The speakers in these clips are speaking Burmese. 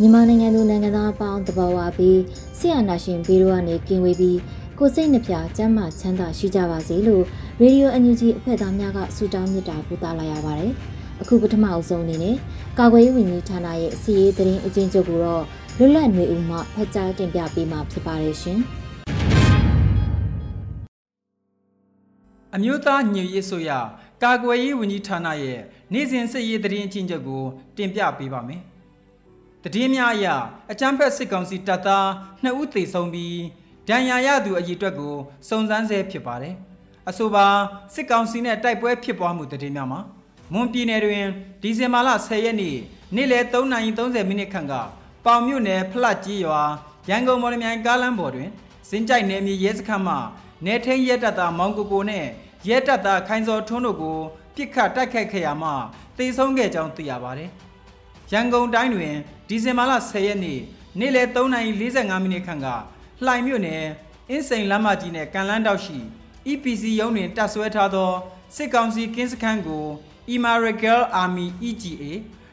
မြန်မာနိုင်ငံသူနိုင်ငံသားအပေါင်းတဘာဝပြီးဆရာနာရှင်ဗီရိုကနေကင်းဝေးပြီးကိုစိတ်နှပြကျမ်းမာချမ်းသာရှိကြပါစေလို့ရေဒီယိုအန်ယူဂျီအဖွဲ့သားများကဆုတောင်းမေတ္တာပို့သလာရပါတယ်။အခုပထမအဆုံးအနေနဲ့ကာကွယ်ရေးဝန်ကြီးဌာနရဲ့စီရေးသတင်းအကျဉ်းချုပ်ကိုတော့လွတ်လပ်နေဦးမှဖတ်ကြားတင်ပြပေးမှာဖြစ်ပါတယ်ရှင်။အမျိုးသားညွေရေးဆိုရကာကွယ်ရေးဝန်ကြီးဌာနရဲ့နေ့စဉ်စစ်ရေးသတင်းအကျဉ်းချုပ်ကိုတင်ပြပေးပါမယ်။ တည်င်းများအရအကြမ်းဖက်စစ်ကောင်စီတပ်သား2ဦးသေဆုံးပြီးဒဏ်ရာရသူအရေအတွက်ကိုစုံစမ်းဆဲဖြစ်ပါတယ်။အဆိုပါစစ်ကောင်စီနဲ့တိုက်ပွဲဖြစ်ပွားမှုတည်င်းများမှာမွန်ပြည်နယ်တွင်ဒီဇင်ဘာလ10ရက်နေ့နေ့လယ်3:30မိနစ်ခန့်ကပေါင်မြို့နယ်ဖလတ်ကြီးရွာရန်ကုန်မော်လမြိုင်ကားလမ်းပေါ်တွင်စင်ကြိုက်နယ်မြေရဲစခန်းမှနေထင်းရဲတပ်သားမောင်ကိုကိုနဲ့ရဲတပ်သားခိုင်စောထွန်းတို့ကိုပြစ်ခတ်တိုက်ခိုက်ခဲ့ရမှသေဆုံးခဲ့ကြောင်းသိရပါတယ်။ရန်ကုန်တိုင်းတွင် ဒီဇင်ဘာလ10ရက်နေ့နေ့လယ်3:45မိနစ်ခန့်ကလှိုင်မြို့နယ်အင်းစိန်လမ်းမကြီးနယ်ကန်လန်းတောက်ရှိ EPC ရုံးတွင်တပ်ဆွဲထားသောစစ်ကောင်စီကင်းစခန်းကို Imaragal Army EGA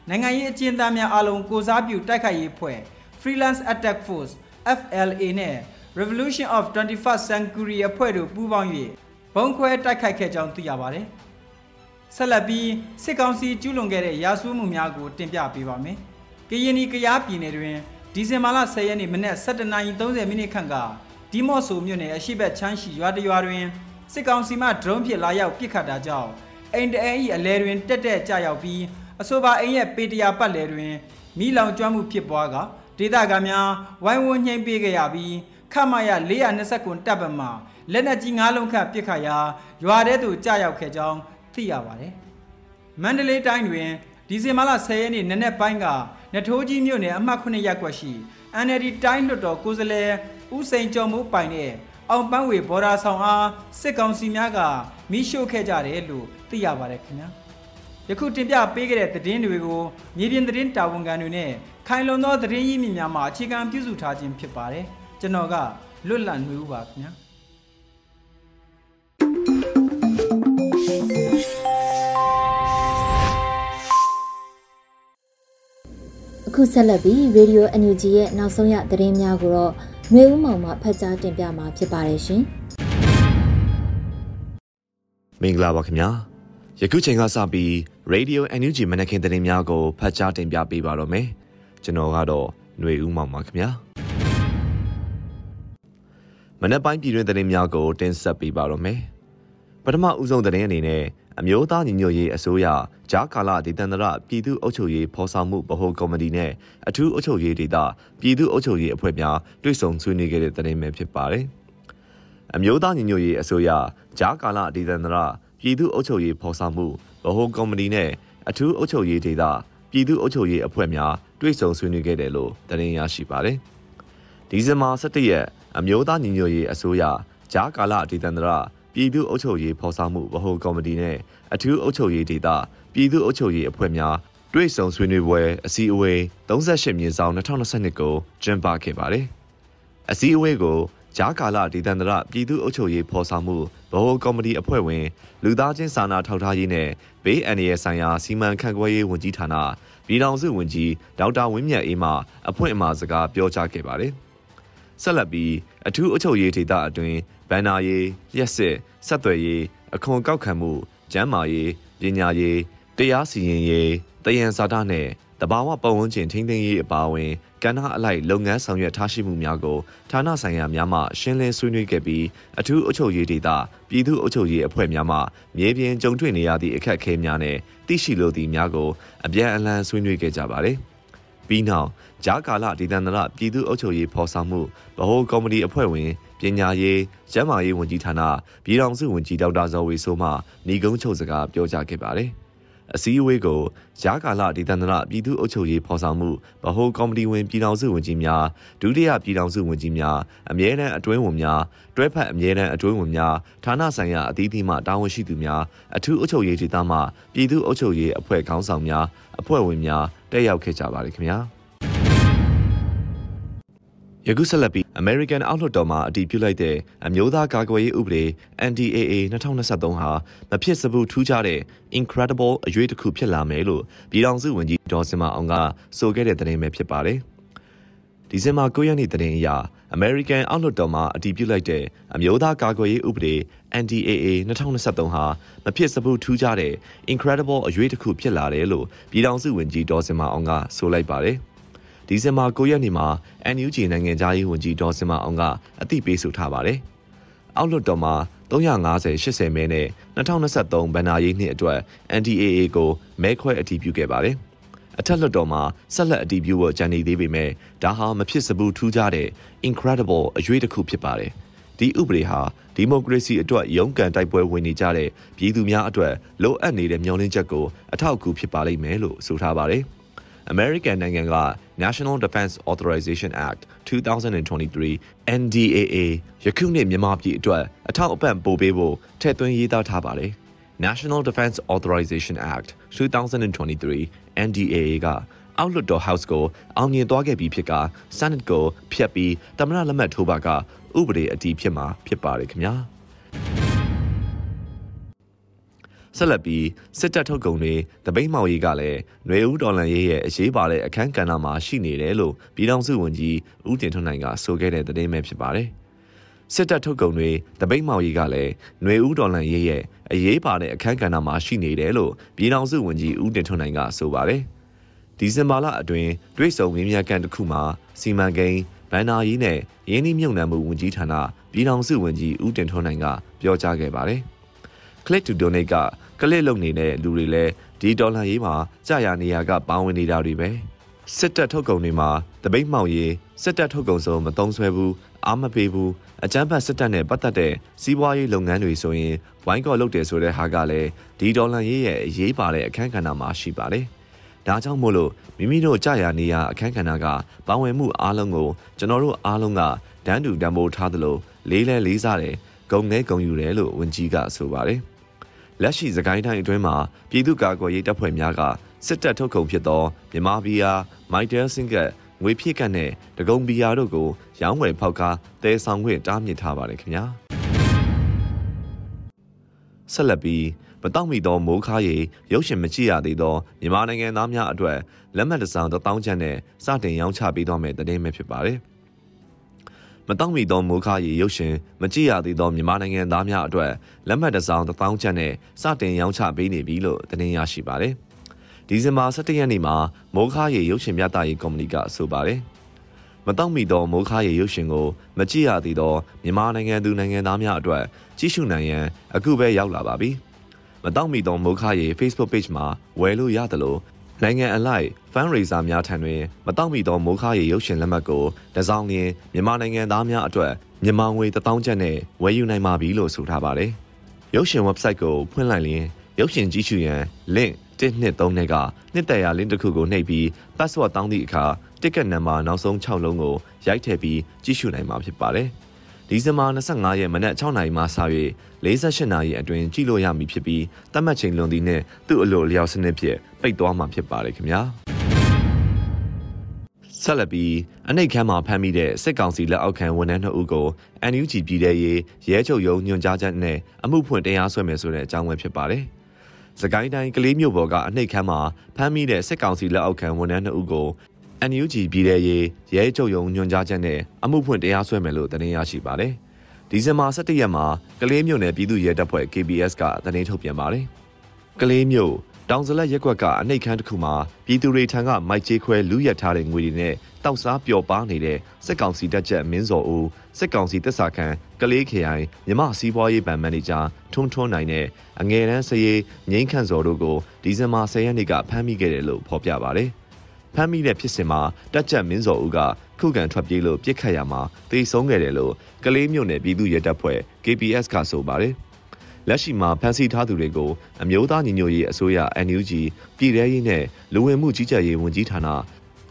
နိုင်ငံရေးအကျဉ်းသားများအလုံးကိုစားပြုတိုက်ခိုက်ရေးဖွဲ့ Freelance Attack Force FLA နဲ့ Revolution of 21st Century အဖွဲ့တို့ပူးပေါင်း၍ဘုံခွဲတိုက်ခိုက်ခဲ့ကြောင်းသိရပါတယ်။ဆက်လက်ပြီးစစ်ကောင်စီကျူးလွန်ခဲ့တဲ့ရာဇဝတ်မှုများကိုတင်ပြပေးပါမယ်။ ကရင်နီကရားပြည်နယ်တွင်ဒီဇင်ဘာလ10ရက်နေ့မနက်7:30မိနစ်ခန့်ကဒီမော့ဆိုမြို့နယ်အရှိတ်ချမ်းရှိရွာတရွာတွင်စစ်ကောင်စီမှဒရုန်းဖြင့်လာရောက်ပစ်ခတ်တာကြောင့်အိမ်တအိမ်၏အလဲတွင်တက်တက်ကြရောက်ပြီးအဆိုပါအိမ်ရဲ့ပေတရာပတ်လည်တွင်မိလောင်ကျွမ်းမှုဖြစ်ပွားကဒေသခံများဝိုင်းဝန်းညှိမ့်ပေးခဲ့ရပြီးခမရ420ကွန်တပ်ပမှာလက်နက်ကြီး၅လုံးခန့်ပစ်ခတ်ရာရွာထဲသို့ကြာရောက်ခဲ့ကြောင်းသိရပါတယ်။မန္တလေးတိုင်းတွင် ဒီဇင်ဘာလ10ရက်နေ့နနက်ပိုင်းကနထိုးကြီးမြို့နယ်အမှတ်9ရပ်ကွက်ရှိ NLD တိုင်းလွှတ်တော်ကိုယ်စားလှယ်ဦးစိန်ကျော်မိုးပိုင်တဲ့အောင်ပန်းဝေဘော်ဒါဆောင်အားစစ်ကောင်စီများကမိရှို့ခဲ့ကြတယ်လို့သိရပါတယ်ခင်ဗျာယခုတင်ပြပေးခဲ့တဲ့သတင်းတွေကိုမြေပြင်သတင်းတာဝန်ခံတွေနဲ့ခိုင်လုံသောသတင်းရင်းမြစ်များမှာအခြေခံပြုစုထားခြင်းဖြစ်ပါတယ်ကျွန်တော်ကလွတ်လပ်နေဦးပါခင်ဗျာ အခုဆက်လက်ပြီး Radio NUG ရဲ့နောက်ဆုံးရသတင်းများကိုတော့နှွေဦးမောင်မှဖတ်ကြားတင်ပြမှာဖြစ်ပါတယ်ရှင်။မင်္ဂလာပါခင်ဗျာ။ယခုချိန်ကစပြီး Radio NUG မနက်ခင်းသတင်းများကိုဖတ်ကြားတင်ပြပေးပါတော့မယ်။ကျွန်တော်ကတော့နှွေဦးမောင်ပါခင်ဗျာ။မနက်ပိုင်းပြည်တွင်းသတင်းများကိုတင်ဆက်ပေးပါတော့မယ်။ပထမဦးဆုံးသတင်းအနေနဲ့ အမျိုးသားညီညွတ်ရေးအစိုးရဂျာကာလာဒေသန္တရပြည်သူ့အုပ်ချုပ်ရေးဖော်ဆောင်မှုဗဟိုကော်မတီနဲ့အထူးအုပ်ချုပ်ရေးဒေသပြည်သူ့အုပ်ချုပ်ရေးအဖွဲ့များတွေ့ဆုံဆွေးနွေးခဲ့တဲ့သတင်းပဲဖြစ်ပါတယ်။အမျိုးသားညီညွတ်ရေးအစိုးရဂျာကာလာဒေသန္တရပြည်သူ့အုပ်ချုပ်ရေးဖော်ဆောင်မှုဗဟိုကော်မတီနဲ့အထူးအုပ်ချုပ်ရေးဒေသပြည်သူ့အုပ်ချုပ်ရေးအဖွဲ့များတွေ့ဆုံဆွေးနွေးခဲ့တယ်လို့သတင်းရရှိပါတယ်။ဒီဇင်ဘာ17ရက်အမျိုးသားညီညွတ်ရေးအစိုးရဂျာကာလာဒေသန္တရ ပြည်သူ့အုပ်ချုပ်ရေးဖော်ဆောင်မှုဗဟိုကော်မတီနဲ့အထူးအုပ်ချုပ်ရေးဒေသပြည်သူ့အုပ်ချုပ်ရေးအဖွဲ့များတွေ့ဆုံဆွေးနွေးပွဲအစည်းအဝေး38မြင်းဆောင်2022ကိုကျင်းပခဲ့ပါတယ်။အစည်းအဝေးကိုဂျာကာလာဒေသန္တရပြည်သူ့အုပ်ချုပ်ရေးဖော်ဆောင်မှုဗဟိုကော်မတီအဖွဲ့ဝင်လူသားချင်းစာနာထောက်ထားရေးနဲ့ဘေးအန္တရာယ်ဆိုင်ရာစီမံခန့်ခွဲရေးဝန်ကြီးဌာနပြည်ထောင်စုဝန်ကြီးဒေါက်တာဝင်းမြတ်အေးမှအဖွင့်အမှာစကားပြောကြားခဲ့ပါတယ်။ဆက်လက်ပြီးအထူးအုပ်ချုပ်ရေးဒေသအတွင်း ဗန်နာရေးလျှက်စစ်ဆက်သွယ်ရေးအခွန်ကောက်ခံမှုကျန်းမာရေးပညာရေးတရားစီရင်ရေးတယံဇာတာနဲ့တဘာဝပတ်ဝန်းကျင်ထိန်းသိမ်းရေးအပါအဝင်ကဏ္ဍအလိုက်လုပ်ငန်းဆောင်ရွက်ထားရှိမှုများကိုဌာနဆိုင်ရာများမှရှင်းလင်းဆွေးနွေးခဲ့ပြီးအထူးအုပ်ချုပ်ရေးဒေသပြည်သူ့အုပ်ချုပ်ရေးအဖွဲ့များမှမြေပြင်ကြုံတွေ့နေရသည့်အခက်အခဲများနဲ့သိရှိလိုသည့်များကိုအပြန်အလှန်ဆွေးနွေးခဲ့ကြပါတယ်။ပြီးနောက်ဂျာကာလဒေသန္တရပြည်သူ့အုပ်ချုပ်ရေးဖော်ဆောင်မှုဗဟိုကော်မတီအဖွဲ့ဝင် ပညာရေးကျန်းမာရေးဝန်ကြီးဌာနပြည်ထောင်စုဝန်ကြီးဒေါက်တာဇော်ဝေဆိုးမှညီကုန်းချုပ်စကားပြောကြားခဲ့ပါတယ်။အစည်းအဝေးကိုရာကာလဒေသန္တရပြည်သူ့အုပ်ချုပ်ရေးဖော်ဆောင်မှုဗဟိုကော်မတီဝင်ပြည်ထောင်စုဝန်ကြီးများဒုတိယပြည်ထောင်စုဝန်ကြီးများအမြဲတမ်းအတွင်းဝန်များတွဲဖက်အမြဲတမ်းအတွင်းဝန်များဌာနဆိုင်ရာအသီးသီးမှတာဝန်ရှိသူများအထူးအုပ်ချုပ်ရေးဒေသမှပြည်သူ့အုပ်ချုပ်ရေးအဖွဲ့ခေါင်းဆောင်များအဖွဲ့ဝင်များတက်ရောက်ခဲ့ကြပါတယ်ခင်ဗျာ။ ယခုဆက်လက်ပြီး American အောက်လွှတ်တော်မှအတည်ပြုလိုက်တဲ့အမျိုးသားကာကွယ်ရေးဥပဒေ NDAA 2023ဟာမဖြစ်စဘူးထူးခြားတဲ့ incredible အရွေးတစ်ခုဖြစ်လာမယ်လို့ပြည်ထောင်စုဝန်ကြီးဒေါ်စင်မအောင်ကဆိုခဲ့တဲ့သတင်းပဲဖြစ်ပါတယ်။ဒီဇင်ဘာ9ရက်နေ့သတင်းအရ American အောက်လွှတ်တော်မှအတည်ပြုလိုက်တဲ့အမျိုးသားကာကွယ်ရေးဥပဒေ NDAA 2023ဟာမဖြစ်စဘူးထူးခြားတဲ့ incredible အရွေးတစ်ခုဖြစ်လာတယ်လို့ပြည်ထောင်စုဝန်ကြီးဒေါ်စင်မအောင်ကဆိုလိုက်ပါတယ်။ ဒီဇင်ဘာ9ရက်နေ့မှာ NUG နိုင်ငံသားရေးဝန်ကြီးဒေါ်စင်မအောင်ကအသိပေးဆိုထားပါတယ်။အောက်လွှတ်တော်မှာ350 80မဲနဲ့2023ဘဏ္ဍာရေးနှစ်အတွက် NDAA ကိုမဲခွဲအတည်ပြုခဲ့ပါတယ်။အထက်လွှတ်တော်မှာဆက်လက်အတည်ပြုဖို့ကြံနေသေးပေမဲ့ဒါဟာမဖြစ်စဘူးထူးခြားတဲ့ incredible အရွေးတစ်ခုဖြစ်ပါတယ်။ဒီဥပဒေဟာဒီမိုကရေစီအတွက်ရုန်းကန်တိုက်ပွဲဝင်နေကြတဲ့ပြည်သူများအတွက်လိုအပ်နေတဲ့မျှော်လင့်ချက်ကိုအထောက်အကူဖြစ်ပါလိမ့်မယ်လို့ဆိုထားပါတယ်။ American နိုင်ငံက National Defense Authorization Act 2023 NDAA ယခုနှစ်မြန်မာပြည်အတွက်အထောက်အပံ့ပို့ပေးဖို့ထည့်သွင်းရေးသားထားပါတယ်။ National Defense Authorization Act 2023 NDAA ကအောက်လွှတ်တော် House ကိုအောင်မြင်သွားခဲ့ပြီးဖြစ်က Senate ကိုဖျက်ပြီးတမန်လက်မှတ်ထိုးပါကဥပဒေအတည်ဖြစ်မှာဖြစ်ပါတယ်ခင်ဗျာ။ ဆက်လက်ပြီးစစ်တပ်ထုတ်ကုန်တွေတပိတ်မောင်ရီကလည်းຫນွေဦးဒေါ်လန်ရေးရဲ့အရေးပါတဲ့အခန်းကဏ္ဍမှာရှိနေတယ်လို့ပြည်ထောင်စုဝန်ကြီးဦးတင်ထွန်းနိုင်ကဆိုခဲ့တဲ့သတင်းပဲဖြစ်ပါတယ်။စစ်တပ်ထုတ်ကုန်တွေတပိတ်မောင်ရီကလည်းຫນွေဦးဒေါ်လန်ရေးရဲ့အရေးပါတဲ့အခန်းကဏ္ဍမှာရှိနေတယ်လို့ပြည်ထောင်စုဝန်ကြီးဦးတင်ထွန်းနိုင်ကဆိုပါတယ်။ဒီဇင်ဘာလအတွင်းတွိတ်ဆုံမင်းမြတ်ကန်တစ်ခုမှာစီမံကိန်းဗန်နာယီနဲ့ရင်းနှီးမြှုပ်နှံမှုဝန်ကြီးဌာနပြည်ထောင်စုဝန်ကြီးဦးတင်ထွန်းနိုင်ကပြောကြားခဲ့ပါတယ်။ Click to Donate က ကလစ်လုံနေတဲ့လူတွေလည်းဒီဒေါ်လာရေးမှာကြာရနေရကပါဝင်နေတာတွေပဲစစ်တပ်ထုတ်ကုန်တွေမှာတပိတ်မှောက်ရေးစစ်တပ်ထုတ်ကုန်စုံမတုံးဆွဲဘူးအားမပေးဘူးအကြမ်းဖက်စစ်တပ်နဲ့ပတ်သက်တဲ့စီးပွားရေးလုပ်ငန်းတွေဆိုရင်ဝိုင်းကော်လုပ်တယ်ဆိုတဲ့ဟာကလည်းဒီဒေါ်လာရေးရဲ့အရေးပါတဲ့အခန်းကဏ္ဍမှာရှိပါတယ်ဒါကြောင့်မို့လို့မိမိတို့ကြာရနေရအခန်းကဏ္ဍကပါဝင်မှုအားလုံးကိုကျွန်တော်တို့အားလုံးကဒန်းတူတံပိုးထားသလိုလေးလဲလေးစားတယ်ဂုံငဲဂုံယူတယ်လို့ဝန်ကြီးကဆိုပါတယ် လက်ရှိစကိုင်းတိုင်းအတွင်းမှာပြည်သူ့ကာကွယ်ရေးတပ်ဖွဲ့များကစစ်တပ်ထုတ်ကုန်ဖြစ်သောမြန်မာဘီယာမိုက်တယ်စင်ကတ်ငွေဖြည့်ကတ်နဲ့ဒဂုံဘီယာတို့ကိုရောင်းဝယ်ဖောက်ကားတဲဆောင်ခွင့်တားမြစ်ထားပါတယ်ခင်ဗျာဆက်လက်ပြီးမတောင့်မီသောမိုးခါရီရုပ်ရှင်မကြည့်ရသေးသောမြန်မာနိုင်ငံသားများအတွက်လက်မှတ်တစ်စောင်တစ်တောင်းချမ်းနဲ့စတင်ရောင်းချပေးသွားမယ်တည်င်းပဲဖြစ်ပါတယ်။ မတောင့်မီသောမိုးခါရီရုပ်ရှင်မကြည့်ရသေးသောမြန်မာနိုင်ငံသားများအတွက်လက်မှတ်တစ်စောင်တစ်ပေါင်းချက်နဲ့စတင်ရောင်းချပေးနေပြီလို့သတင်းရရှိပါတယ်။ဒီဇင်ဘာ17ရက်နေ့မှာမိုးခါရီရုပ်ရှင်ပြသရေးကော်မတီကဆိုပါတယ်။မတောင့်မီသောမိုးခါရီရုပ်ရှင်ကိုမကြည့်ရသေးသောမြန်မာနိုင်ငံသူနိုင်ငံသားများအတွက်ကြည့်ရှုနိုင်ရန်အခုပဲရောက်လာပါပြီ။မတောင့်မီသောမိုးခါရီ Facebook Page မှာဝယ်လို့ရသလို နိုင်ငံအလိုက် fundraiser များထံတွင်မတောင့်မီသောမိုးခါရီရုပ်ရှင်လက်မှတ်ကိုတစောင်းလျင်မြန်မာနိုင်ငံသားများအတွက်မြန်မာငွေ1000ကျပ်နဲ့ဝယ်ယူနိုင်ပါပြီလို့ဆိုထားပါတယ်။ရုပ်ရှင် website ကိုဖွင့်လိုက်ရင်ရုပ်ရှင်ကြည့်ရှုရန် link 123နဲ့ကနှစ်တရာ link တစ်ခုကိုနှိပ်ပြီး password တောင်းသည့်အခါ ticket number နောက်ဆုံး6လုံးကိုရိုက်ထည့်ပြီးကြည့်ရှုနိုင်မှာဖြစ်ပါတယ်။ ဒီဇင်ဘာ25ရက်မနက်6နာရီမှစ၍48နာရီအတွင်းကြည့်လို့ရမည်ဖြစ်ပြီးတတ်မှတ်ချိန်လွန်သည့်နှင့်သူ့အလိုအလျောက်စနစ်ဖြင့်ပိတ်သွားမှာဖြစ်ပါတယ်ခင်ဗျာဆက်လက်ပြီးအနိတ်ခမ်းမှာဖမ်းမိတဲ့စစ်ကောင်စီလက်အောက်ခံဝန်ထမ်း2ဦးကို NUG ပြည်ထရေးရဲချုပ်ရုံးညွှန်ကြားချက်နဲ့အမှုဖွင့်တရားစွဲမယ်ဆိုတဲ့အကြောင်းပဲဖြစ်ပါတယ်။စကိုင်းတိုင်းကလေးမြို့ပေါ်ကအနှိတ်ခမ်းမှာဖမ်းမိတဲ့စစ်ကောင်စီလက်အောက်ခံဝန်ထမ်း2ဦးကို NUG ပြည်ထရေးရဲချုပ်ရုံညွှန်ကြားချက်နဲ့အမှုဖွင့်တရားစွဲမယ်လို့သတင်းရရှိပါတယ်။ဒီဇင်ဘာ17ရက်မှာကလေးမြို့နယ်ပြည်သူ့ရဲတပ်ဖွဲ့ KBS ကသတင်းထုတ်ပြန်ပါတယ်။ကလေးမြို့တတောင်စလက်ရက်ကွက်ကအနှိတ်ခမ်းတစ်ခုမှာပြည်သူတွေထံကမိုက်ချေးခွဲလူရက်ထားတဲ့ငွေတွေနဲ့တောက်စားပျော်ပါနေတဲ့စစ်ကောင်စီတပ်ချက်မင်းစော်ဦးစစ်ကောင်စီတပ်စာခန်ကလေးခရိုင်မြမစီးပွားရေးဗန်မန်နေဂျာထွန်းထွန်းနိုင်နဲ့အငယ်တန်းစရေးငိမ့်ခန့်စော်တို့ကိုဒီဇင်ဘာ10ရက်နေ့ကဖမ်းမိခဲ့တယ်လို့ဖော်ပြပါတယ်။ ဖမ်းမိတဲ့ဖြစ်စဉ်မှာတက်ချက်မင်းစော်ဦးကခုခံထွက်ပြေးလို့ပြစ်ခတ်ရမှာတေဆုံးခဲ့တယ်လို့ကလေးမြို့နယ်ပြည်သူ့ရဲတပ်ဖွဲ့ KPS ကဆိုပါတယ်။လက်ရှိမှာဖမ်းဆီးထားသူတွေကိုအမျိုးသားညီညွတ်ရေးအစိုးရ NUG ပြည်ထရေးနဲ့လူဝင်မှုကြီးကြပ်ရေးဝန်ကြီးဌာန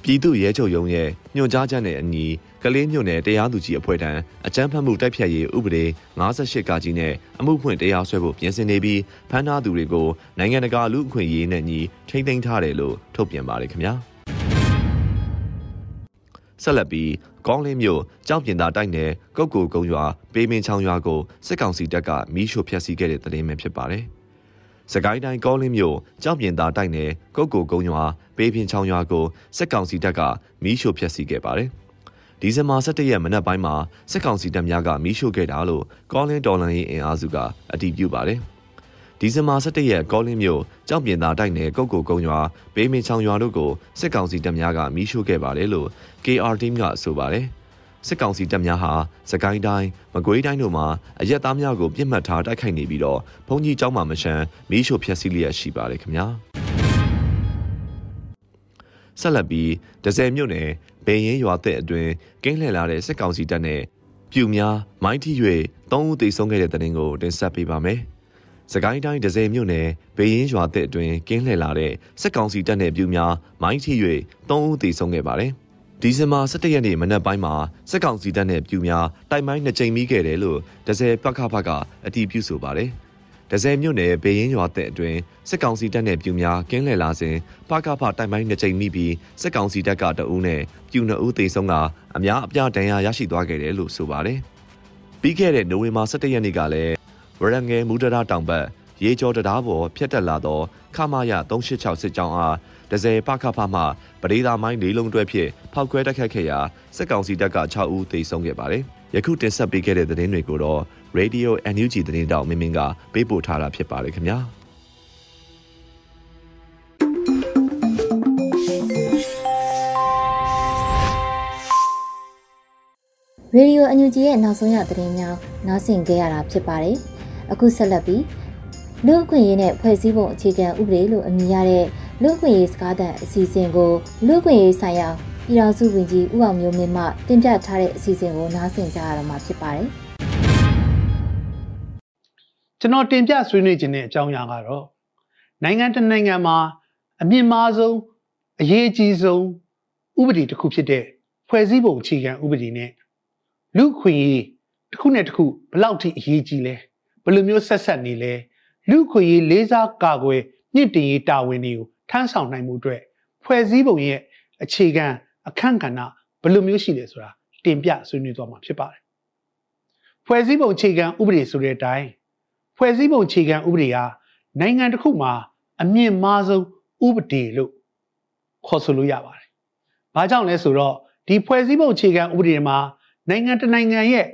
ပြည်သူ့ရဲချုပ်ရုံးရဲ့ညွှန်ကြားချက်နဲ့အညီကလေးမြို့နယ်တရားသူကြီးအဖွဲ့ထံအကြမ်းဖက်မှုတိုက်ဖျက်ရေးဥပဒေ58ကကြီးနဲ့အမှုဖွင့်တရားစွဲဖို့ပြင်ဆင်နေပြီးဖမ်းထားသူတွေကိုနိုင်ငံတကာလူ့အခွင့်အရေးနဲ့ညီထိမ့်သိမ်းထားတယ်လို့ထုတ်ပြန်ပါတယ်ခင်ဗျာ ဆက်လက်ပြီးကောင်းလင်းမြို့ကြောက်ပြင်သာတိုက်နယ်ကုတ်ကိုကုန်းရွာပေးမင်းချောင်းရွာကိုစစ်ကောင်စီတပ်ကမီးရှို့ဖျက်ဆီးခဲ့တဲ့သတင်းပဲဖြစ်ပါတယ်။စကိုင်းတိုင်းကောင်းလင်းမြို့ကြောက်ပြင်သာတိုက်နယ်ကုတ်ကိုကုန်းရွာပေးပင်ချောင်းရွာကိုစစ်ကောင်စီတပ်ကမီးရှို့ဖျက်ဆီးခဲ့ပါတယ်။ဒီဇင်ဘာ17ရက်မနက်ပိုင်းမှာစစ်ကောင်စီတပ်များကမီးရှို့ခဲ့တာလို့ကောင်းလင်းတော်လှန်ရေးအင်အားစုကအတည်ပြုပါတယ်။ ဒီဇင်ဘာ17ရက်ကောလင်းမြို့ကြောက်ပြင်သာတိုက်နယ်ကုတ်ကိုကုန်းရွာဘေးမင်းချောင်းရွာတို့ကိုစစ်ကောင်စီတပ်များကမီးရှို့ခဲ့ပါတယ်လို့ KR team ကဆိုပါတယ်စစ်ကောင်စီတပ်များဟာစကိုင်းတိုင်းမကွေးတိုင်းတို့မှာအရက်သားများကိုပြစ်မှတ်ထားတိုက်ခိုက်နေပြီးတော့ဘုံကြီးကျောင်းမှာမရှမ်းမီးရှို့ဖျက်ဆီးလျက်ရှိပါတယ်ခင်ဗျာဆက်လက်ပြီးဒဇယ်မြို့နယ်ဘေးရင်ရွာတဲ့အတွင်းကင်းလှည့်လာတဲ့စစ်ကောင်စီတပ်နဲ့ပြူများမိုင်းထီ၍၃ဦးသေဆုံးခဲ့တဲ့တဲ့တင်ကိုတင်ဆက်ပေးပါမယ်။ စကိုင်းတိုင်းဒဇယ်မြို့နယ်ဘေးရင်ရွာတဲ့အတွင်းကင်းလှည့်လာတဲ့စစ်ကောင်စီတပ်နယ်ပြူများမိုင်းထိ၍၃ဦးသေဆုံးခဲ့ပါတယ်။ဒီဇင်ဘာ17ရက်နေ့မနက်ပိုင်းမှာစစ်ကောင်စီတပ်နယ်ပြူများတိုက်မိုင်းနှစ်ကြိမ်မိခဲ့တယ်လို့ဒဇယ်ပကဖကအတည်ပြုဆိုပါတယ်။ဒဇယ်မြို့နယ်ဘေးရင်ရွာတဲ့အတွင်းစစ်ကောင်စီတပ်နယ်ပြူများကင်းလှည့်လာစဉ်ပကဖတိုက်မိုင်းနှစ်ကြိမ်မိပြီးစစ်ကောင်စီတပ်ကတအူးနဲ့ပြူနှစ်ဦးသေဆုံးကအများအပြားဒဏ်ရာရရှိသွားခဲ့တယ်လို့ဆိုပါတယ်။ပြီးခဲ့တဲ့နိုဝင်ဘာ17ရက်နေ့ကလည်း ဝရငယ်မူဒရာတောင်ဘက်ရေကျော်တရားပေါ်ဖျက်တက်လာသောခမာယ386စစ်ကြောင်းအားဒဇယ်ပခဖမှပဒေသာမိုင်းလေးလုံးတွဲဖြင့်ဖောက်ခွဲတိုက်ခတ်ခဲ့ရာစစ်ကောင်စီတပ်က6ဦးသေဆုံးခဲ့ပါတယ်။ယခုတင်ဆက်ပေးခဲ့တဲ့သတင်းတွေကိုတော့ Radio NUG သတင်းတောက်မင်းမင်းကပေးပို့ထားတာဖြစ်ပါတယ်ခင်ဗျာ။ရေဒီယိုအန်ယူဂျီရဲ့နောက်ဆုံးရသတင်းများနားဆင်ကြရတာဖြစ်ပါတယ်။ အခုဆက်လက်ပြီးလူ့အခွင့်အရေးနဲ့ဖွဲ့စည်းပုံအခြေခံဥပဒေလို့အမည်ရတဲ့လူ့အခွင့်အရေးစကားသံအစီအစဉ်ကိုလူ့အခွင့်အရေးဆိုင်ရာပြည်ထောင်စုဝန်ကြီးဦးအောင်မျိုးမင်းမှတင်ပြထားတဲ့အစီအစဉ်ကိုနားဆင်ကြရတော့မှာဖြစ်ပါတယ်။ကျွန်တော်တင်ပြဆွေးနွေးခြင်းတဲ့အကြောင်းအရာကတော့နိုင်ငံတနိုင်ငံမှာအမြင့်မားဆုံးအရေးအကြီးဆုံးဥပဒေတစ်ခုဖြစ်တဲ့ဖွဲ့စည်းပုံအခြေခံဥပဒေနဲ့လူ့ခွင့်ရေးတစ်ခုနဲ့တစ်ခုဘလောက်ထိအရေးကြီးလဲ။ ဘယ်လိုမျိုးဆက်ဆက်နေလဲလူခွေရေးလေးစားကာကွယ်မြင့်တင်ရေးတာဝန်တွေကိုထမ်းဆောင်နိုင်မှုအတွက်ဖွဲ့စည်းပုံရဲ့အခြေခံအခန့်ကဏ္ဍဘယ်လိုမျိုးရှိလဲဆိုတာတင်ပြဆွေးနွေးသွားမှာဖြစ်ပါတယ်ဖွဲ့စည်းပုံအခြေခံဥပဒေဆိုတဲ့အတိုင်းဖွဲ့စည်းပုံအခြေခံဥပဒေဟာနိုင်ငံတစ်ခုမှာအမြင့်မားဆုံးဥပဒေလို့ခေါ်ဆိုလို့ရပါတယ်။ဘာကြောင့်လဲဆိုတော့ဒီဖွဲ့စည်းပုံအခြေခံဥပဒေမှာနိုင်ငံတနိုင်ငံရဲ့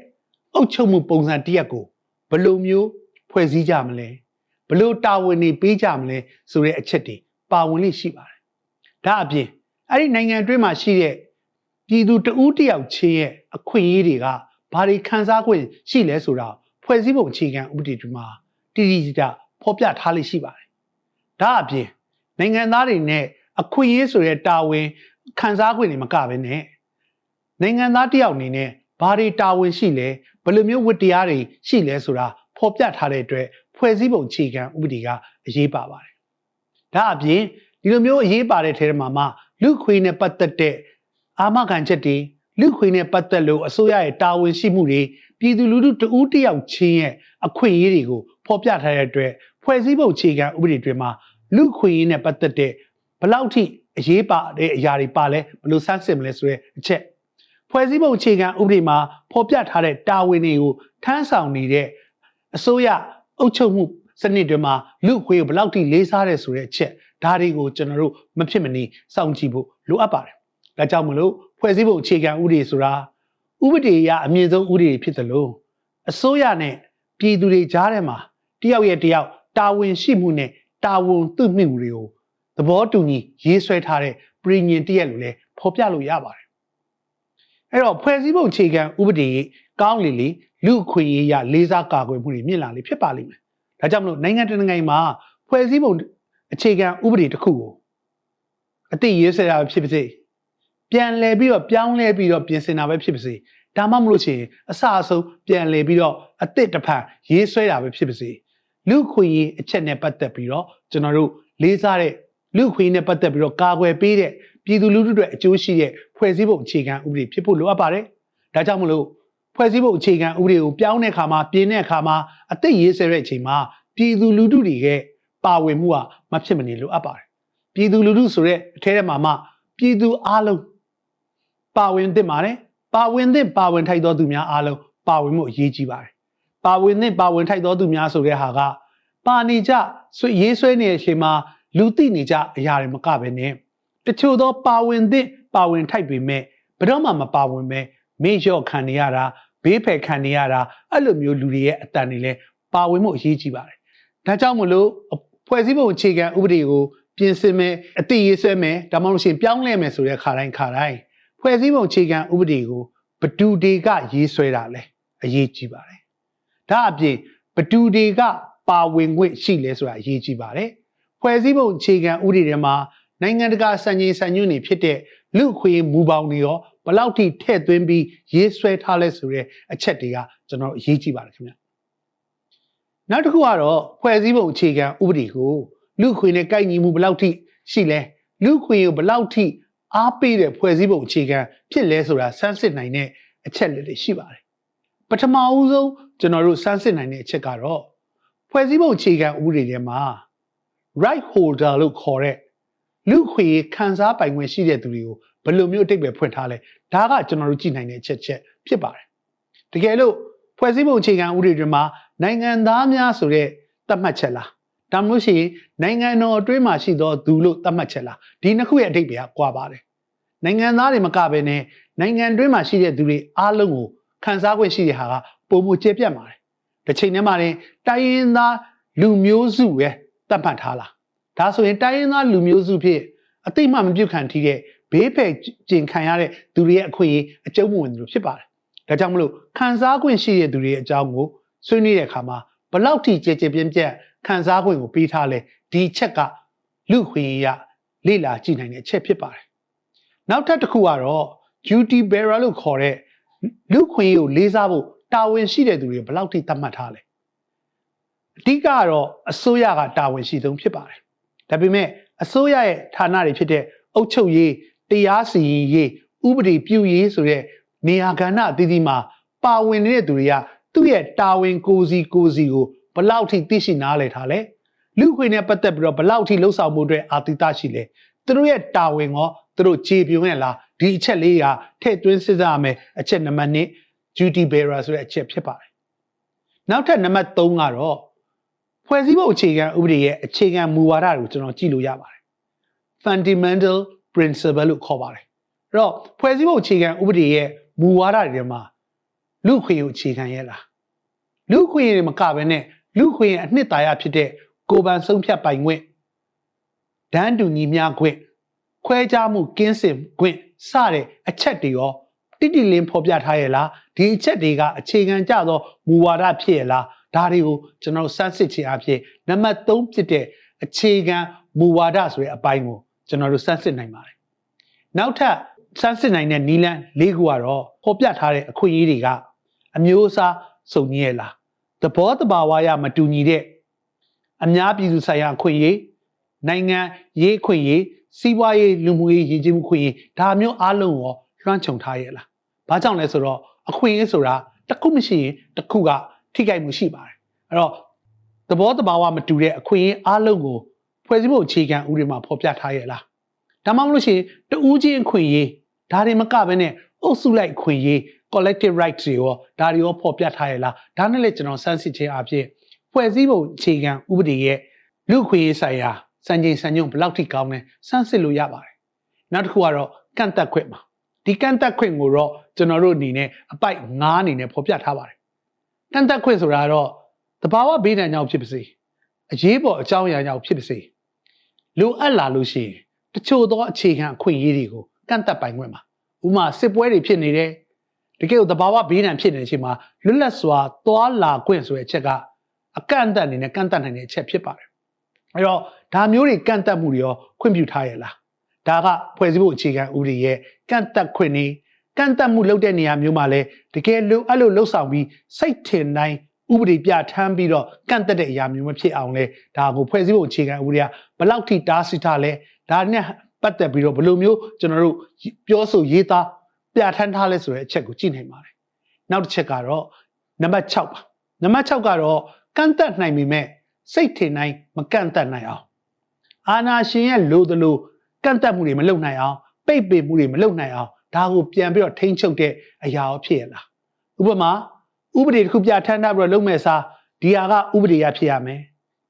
အုပ်ချုပ်မှုပုံစံတစ်ရပ်ကို ဘယ်လိုမျိုးဖွဲ့စည်းကြမလဲဘယ်လိုတာဝန်တွေပေးကြမလဲဆိုတဲ့အချက်တွေပါဝင်လိရှိပါတယ်ဒါအပြင်အဲ့ဒီနိုင်ငံအတွင်းမှာရှိတဲ့ပြည်သူတဦးတယောက်ချင်းရဲ့အခွင့်အရေးတွေကဘာတွေခံစား권ရှိလဲဆိုတာဖွဲ့စည်းပုံအခြေခံဥပဒေတွေမှာတည်တည်ကြဖော်ပြထားလိရှိပါတယ်ဒါအပြင်နိုင်ငံသားတွေနဲ့အခွင့်အရေးဆိုတဲ့တာဝန်ခံစား권တွေမကဘဲနဲ့နိုင်ငံသားတယောက်အနေနဲ့ဘာတွေတာဝန်ရှိလဲဘ ယ်လိုမျိုးဝတ္တရားတွေရှိလဲဆိုတာဖော်ပြထားတဲ့အတွက်ဖွဲ့စည်းပုံအခြေခံဥပဒေကအရေးပါပါတယ်။ဒါအပြင်ဒီလိုမျိုးအရေးပါတဲ့ထဲမှာမှလူခွေနဲ့ပတ်သက်တဲ့အာမခံချက်တွေလူခွေနဲ့ပတ်သက်လို့အစိုးရရဲ့တာဝန်ရှိမှုတွေပြည်သူလူထုတဦးတယောက်ချင်းရဲ့အခွင့်အရေးတွေကိုဖော်ပြထားတဲ့အတွက်ဖွဲ့စည်းပုံအခြေခံဥပဒေတွေမှာလူခွေရေးနဲ့ပတ်သက်တဲ့ဘလောက်ထိအရေးပါတဲ့အရာတွေပါလဲဘယ်လိုစမ်းစစ်မလဲဆိုတဲ့အချက် ဖွဲ့စည်းပုံအခြေခံဥပဒေမှာဖော်ပြထားတဲ့တာဝန်တွေကိုထမ်းဆောင်နေတဲ့အစိုးရအုပ်ချုပ်မှုစနစ်တွေမှာလူခွေကိုဘယ်လောက်ထိလေးစားတယ်ဆိုတဲ့အချက်ဒါတွေကိုကျွန်တော်တို့မဖြစ်မနေစောင့်ကြည့်ဖို့လိုအပ်ပါတယ်။ဒါကြောင့်မလို့ဖွဲ့စည်းပုံအခြေခံဥပဒေဆိုတာဥပဒေအရအမြင့်ဆုံးဥပဒေဖြစ်တယ်လို့အစိုးရနဲ့ပြည်သူတွေကြားထဲမှာတယောက်ရဲ့တယောက်တာဝန်ရှိမှုနဲ့တတာဝန်သူ့မိမှုတွေကိုသဘောတူညီရေးဆွဲထားတဲ့ပြည်ညင်တရက်လို့လည်းဖော်ပြလို့ရပါတယ် အဲ့တော့ဖွဲ့စည်းပုံအခြေခံဥပဒေကောင်းလေလေလူအခွင့်အရေးရလေးစားကာကွယ်မှုတွေမြင့်လာလေဖြစ်ပါလိမ့်မယ်ဒါကြောင့်မလို့နိုင်ငံတကာနိုင်ငံမှာဖွဲ့စည်းပုံအခြေခံဥပဒေတစ်ခုကိုအတိရေးဆွဲတာဖြစ်ပါစေပြန်လည်ပြီးတော့ပြောင်းလဲပြီးတော့ပြင်ဆင်တာပဲဖြစ်ပါစေဒါမှမဟုတ်ရှင်အစအဆုံးပြန်လည်ပြီးတော့အစ်စ်တစ်ဖန်ရေးဆွဲတာပဲဖြစ်ပါစေလူခွင့်ရေးအချက်နဲ့ပတ်သက်ပြီးတော့ကျွန်တော်တို့လေးစားတဲ့လူခွင့်နဲ့ပတ်သက်ပြီးတော့ကာကွယ်ပေးတဲ့ ပြည်သူလူထုတွေအကျိုးရှိတဲ့ဖွဲ့စည်းပုံအခြေခံဥပဒေဖြစ်ဖို့လိုအပ်ပါတယ်ဒါကြောင့်မလို့ဖွဲ့စည်းပုံအခြေခံဥပဒေကိုပြောင်းတဲ့အခါမှာပြင်တဲ့အခါမှာအစ်စ်ရေးဆွဲတဲ့အချိန်မှာပြည်သူလူထုတွေကပါဝင်မှုကမဖြစ်မနေလိုအပ်ပါတယ်ပြည်သူလူထုဆိုတဲ့အထဲထဲမှာမှပြည်သူအလုံးပါဝင်သင့်ပါတယ်ပါဝင်သင့်ပါဝင်ထိုက်သောသူများအားလုံးပါဝင်မှုအရေးကြီးပါတယ်ပါဝင်သင့်ပါဝင်ထိုက်သောသူများဆိုတဲ့ဟာကပါနေကြဆွေရေးဆွဲနေတဲ့အချိန်မှာလူသိနေကြအရာတွေမကပဲနဲ့ တချို့သောပါဝင်သင့်ပါဝင်ထိုက်ပေမဲ့ဘယ်တော့မှမပါဝင်ပဲမေ့လျော့ခံနေရတာဘေးဖယ်ခံနေရတာအဲ့လိုမျိုးလူတွေရဲ့အတန်တွေလည်းပါဝင်မှုအရေးကြီးပါတယ်ဒါကြောင့်မလို့ဖွဲ့စည်းပုံအခြေခံဥပဒေကိုပြင်ဆင်မယ်အတိရေးဆွဲမယ်ဒါမှမဟုတ်ရှင်ပြောင်းလဲမယ်ဆိုတဲ့ခါတိုင်းခါတိုင်းဖွဲ့စည်းပုံအခြေခံဥပဒေကိုဘဒူတွေကရေးဆွဲတာလဲအရေးကြီးပါတယ်ဒါအပြင်ဘဒူတွေကပါဝင်ခွင့်ရှိလဲဆိုတာအရေးကြီးပါတယ်ဖွဲ့စည်းပုံအခြေခံဥပဒေထဲမှာ နိုင်ငံတကာစံချိန်စံညွှန်းတွေဖြစ်တဲ့လူခွေမူပေါင်းတွေရောဘလောက်ထိထည့်သွင်းပြီးရေးဆွဲထားလဲဆိုတဲ့အချက်တွေကကျွန်တော်အရေးကြီးပါတယ်ခင်ဗျနောက်တစ်ခုကတော့ဖွဲ့စည်းပုံအခြေခံဥပဒေကိုလူခွေနဲ့ကိုက်ညီမှုဘလောက်ထိရှိလဲလူခွေကိုဘလောက်ထိအားပေးတဲ့ဖွဲ့စည်းပုံအခြေခံဖြစ်လဲဆိုတာစမ်းစစ်နိုင်တဲ့အချက်လေးတွေရှိပါတယ်ပထမဦးဆုံးကျွန်တော်တို့စမ်းစစ်နိုင်တဲ့အချက်ကတော့ဖွဲ့စည်းပုံအခြေခံဥပဒေထဲမှာ right holder လို့ခေါ်တဲ့ လူခွေခံစားပိုင်ခွင့်ရှိတဲ့သူတွေကိုဘယ်လိုမျိုးအတိတ်ပဲဖွင့်ထားလဲဒါကကျွန်တော်တို့ကြည့်နိုင်တဲ့အချက်ချက်ဖြစ်ပါတယ်တကယ်လို့ဖွဲ့စည်းပုံအခြေခံဥပဒေတွေမှာနိုင်ငံသားများဆိုတဲ့သတ်မှတ်ချက်လားဒါမှမဟုတ်ရှိရင်နိုင်ငံတော်အတွင်းမှာရှိသောသူလို့သတ်မှတ်ချက်လားဒီနှစ်ခုရဲ့အတိတ်ပဲကွာပါတယ်နိုင်ငံသားတွေမကဘဲနဲ့နိုင်ငံတွင်းမှာရှိတဲ့သူတွေအားလုံးကိုခံစား권ရှိတဲ့ဟာကပုံမကျေပြတ်ပါတယ်တစ်ချိန်တည်းမှာရင်တိုင်းရင်းသားလူမျိုးစုပဲသတ်မှတ်ထားလား ဒါဆိုရင်တိုင်းရင်းသားလူမျိုးစုဖြစ်အတိတ်မှမပြုတ်ခံထီးတဲ့ဘေးဖယ်ကျင်ခံရတဲ့သူတွေရဲ့အခွင့်အရေးအကျုံးမဝင်သူဖြစ်ပါတယ်ဒါကြောင့်မလို့ခံစား권ရှိတဲ့သူတွေရဲ့အကြောင်းကိုဆွေးနွေးတဲ့အခါမှာဘလောက်ထိကြည်ကြည်ပြင်းပြင်းခံစား권ကိုပေးထားလဲဒီချက်ကလူခွင့်ရလေ့လာကြည့်နိုင်တဲ့အချက်ဖြစ်ပါတယ်နောက်ထပ်တစ်ခုကတော့ duty bearer လို့ခေါ်တဲ့လူခွင့်ကိုလေးစားဖို့တာဝန်ရှိတဲ့သူတွေဘလောက်ထိသတ်မှတ်ထားလဲအဓိကကတော့အစိုးရကတာဝန်ရှိဆုံးဖြစ်ပါတယ် ဒါပေမဲ့အစိုးရရဲ့ဌာနတွေဖြစ်တဲ့အုပ်ချုပ်ရေးတရားစီရင်ရေးဥပဒေပြုရေးဆိုတဲ့နေရာကဏ္ဍအသီးသီးမှာပါဝင်နေတဲ့သူတွေကသူ့ရဲ့တာဝန်ကိုစီကိုစီကိုဘလောက်ထိသိရှိနားလည်ထားလဲလူခွေနဲ့ပတ်သက်ပြီးတော့ဘလောက်ထိလှုပ်ဆောင်မှုအတွက်အာတိတရှိလဲသူတို့ရဲ့တာဝန်ရောသူတို့ခြေပြုံးရလားဒီအချက်လေးကထည့်သွင်းစဉ်းစားရမယ်အချက်နံပါတ်1 duty bearer ဆိုတဲ့အချက်ဖြစ်ပါတယ်နောက်ထပ်နံပါတ်3ကတော့ ဖွဲ့စည်းပုံအခြေခံဥပဒေရဲ့အခြေခံမူဝါဒတွေကိုကျွန်တော်ကြည့်လို့ရပါတယ် fundamental principle လို့ခေါ်ပါတယ်အဲ့တော့ဖွဲ့စည်းပုံအခြေခံဥပဒေရဲ့မူဝါဒတွေထဲမှာလူခွင့်ကိုအခြေခံရလားလူခွင့်ရမကဘဲနဲ့လူခွင့်ရအနှစ်သာရဖြစ်တဲ့ကိုယ်ပိုင်ဆုံးဖြတ်ပိုင်ခွင့်ဒန်းတူညီမျှခွင့်ခွဲခြားမှုကင်းစင်ခွင့်စတဲ့အချက်တွေရောတိတိလင်းဖော်ပြထားရဲ့လားဒီအချက်တွေကအခြေခံကြသောမူဝါဒဖြစ်ရဲ့လား ဒါတွေကိုကျွန်တော်စမ်းစစ်ခြင်းအဖြစ်နံပါတ်3ဖြစ်တဲ့အခြေခံမူဝါဒဆိုတဲ့အပိုင်းကိုကျွန်တော်တို့စမ်းစစ်နိုင်ပါတယ်နောက်ထပ်စမ်းစစ်နိုင်တဲ့နီလန်း၄ခုကတော့ဖော်ပြထားတဲ့အခွင့်အရေးတွေကအမျိုးအစားစုံညီရဲ့လားသဘောတဘာဝရမတူညီတဲ့အများပြည်သူဆိုင်ရာအခွင့်အရေးနိုင်ငံရေးအခွင့်အရေးစီးပွားရေးလူမှုရေးရည်ကြည်မှုခွင့်ရေးဒါမျိုးအားလုံးရောလွှမ်းခြုံထားရဲ့လားဘာကြောင့်လဲဆိုတော့အခွင့်အရေးဆိုတာတစ်ခုမရှိရင်တစ်ခုက ထိခိုက်မှုရှိပါတယ်အဲ့တော့သဘောတဘာဝမတူတဲ့အခွင့်အရေးအားလုံးကိုဖွဲ့စည်းပုံအခြေခံဥပဒေမှာဖော်ပြထားရဲ့လားဒါမှမဟုတ်ရှင်တူးချင်းအခွင့်အရေးဒါတွေမကဘဲနဲ့အုပ်စုလိုက်အခွင့်အရေး collective rights တွေရောဒါတွေရောဖော်ပြထားရဲ့လားဒါနဲ့လည်းကျွန်တော်စမ်းစစ်ခြင်းအဖြစ်ဖွဲ့စည်းပုံအခြေခံဥပဒေရဲ့လူခွင့်ရေးဆိုင်ရာစံချိန်စံညွှန်းဘယ်လောက်ထိကောင်းလဲစမ်းစစ်လို့ရပါတယ်နောက်တစ်ခုကတော့ကန့်သက်ခွင့်ပါဒီကန့်သက်ခွင့်ကိုတော့ကျွန်တော်တို့အနေနဲ့အပိုက်9အနေနဲ့ဖော်ပြထားပါတယ် ကန့်သက်ခွင့်ဆိုတာတော့တဘာဝဘေးဒဏ်ကြောင့်ဖြစ်ပါစေအရေးပေါ်အကြောင်းအရာကြောင့်ဖြစ်ပါစေလိုအပ်လာလို့ရှိရင်တချို့သောအခြေခံအခွင့်အရေးတွေကိုကန့်သက်ပိုင်ခွင့်ပါဥပမာစစ်ပွဲတွေဖြစ်နေတယ်တကယ်ကိုသဘာဝဘေးဒဏ်ဖြစ်နေတဲ့အချိန်မှာလွတ်လပ်စွာသွားလာခွင့်ဆိုတဲ့အချက်ကအကန့်အသတ်အနေနဲ့ကန့်သတ်နိုင်တဲ့အချက်ဖြစ်ပါတယ်အဲတော့ဒါမျိုးတွေကန့်သတ်မှုတွေရောခွင့်ပြုထားရလားဒါကဖွဲ့စည်းဖို့အခြေခံဥပဒေရဲ့ကန့်သတ်ခွင့်နေ ကန့်သတ်မှုလုပ်တဲ့နေရာမျိုးမှာလဲတကယ်လို့အဲ့လိုလှုပ်ဆောင်ပြီးစိတ်ထင်တိုင်းဥပဒေပြဋ္ဌာန်းပြီးတော့ကန့်သက်တဲ့အရာမျိုးမဖြစ်အောင်လဲဒါကိုဖွဲ့စည်းဖို့အခြေခံဥပဒေကဘလောက်ထိတားဆီးထားလဲဒါနဲ့ပတ်သက်ပြီးတော့ဘယ်လိုမျိုးကျွန်တော်တို့ပြောဆိုရေးသားပြဋ္ဌာန်းထားလဲဆိုတဲ့အချက်ကိုကြည့်နိုင်ပါတယ်နောက်တစ်ချက်ကတော့နံပါတ်6ပါနံပါတ်6ကတော့ကန့်သက်နိုင်ပေမဲ့စိတ်ထင်တိုင်းမကန့်သက်နိုင်အောင်အာနာရှင်ရဲ့လိုသလိုကန့်သက်မှုတွေမလုပ်နိုင်အောင်ပိတ်ပင်မှုတွေမလုပ်နိုင်အောင် ဒါကိုပြန်ပြီးတော့ထိန်းချုပ်တဲ့အရာရောဖြစ်ရလားဥပမာဥပဒေတစ်ခုပြဋ္ဌာန်းထားပြီးတော့လုပ်မဲ့စားဒီဟာကဥပဒေရဖြစ်ရမယ်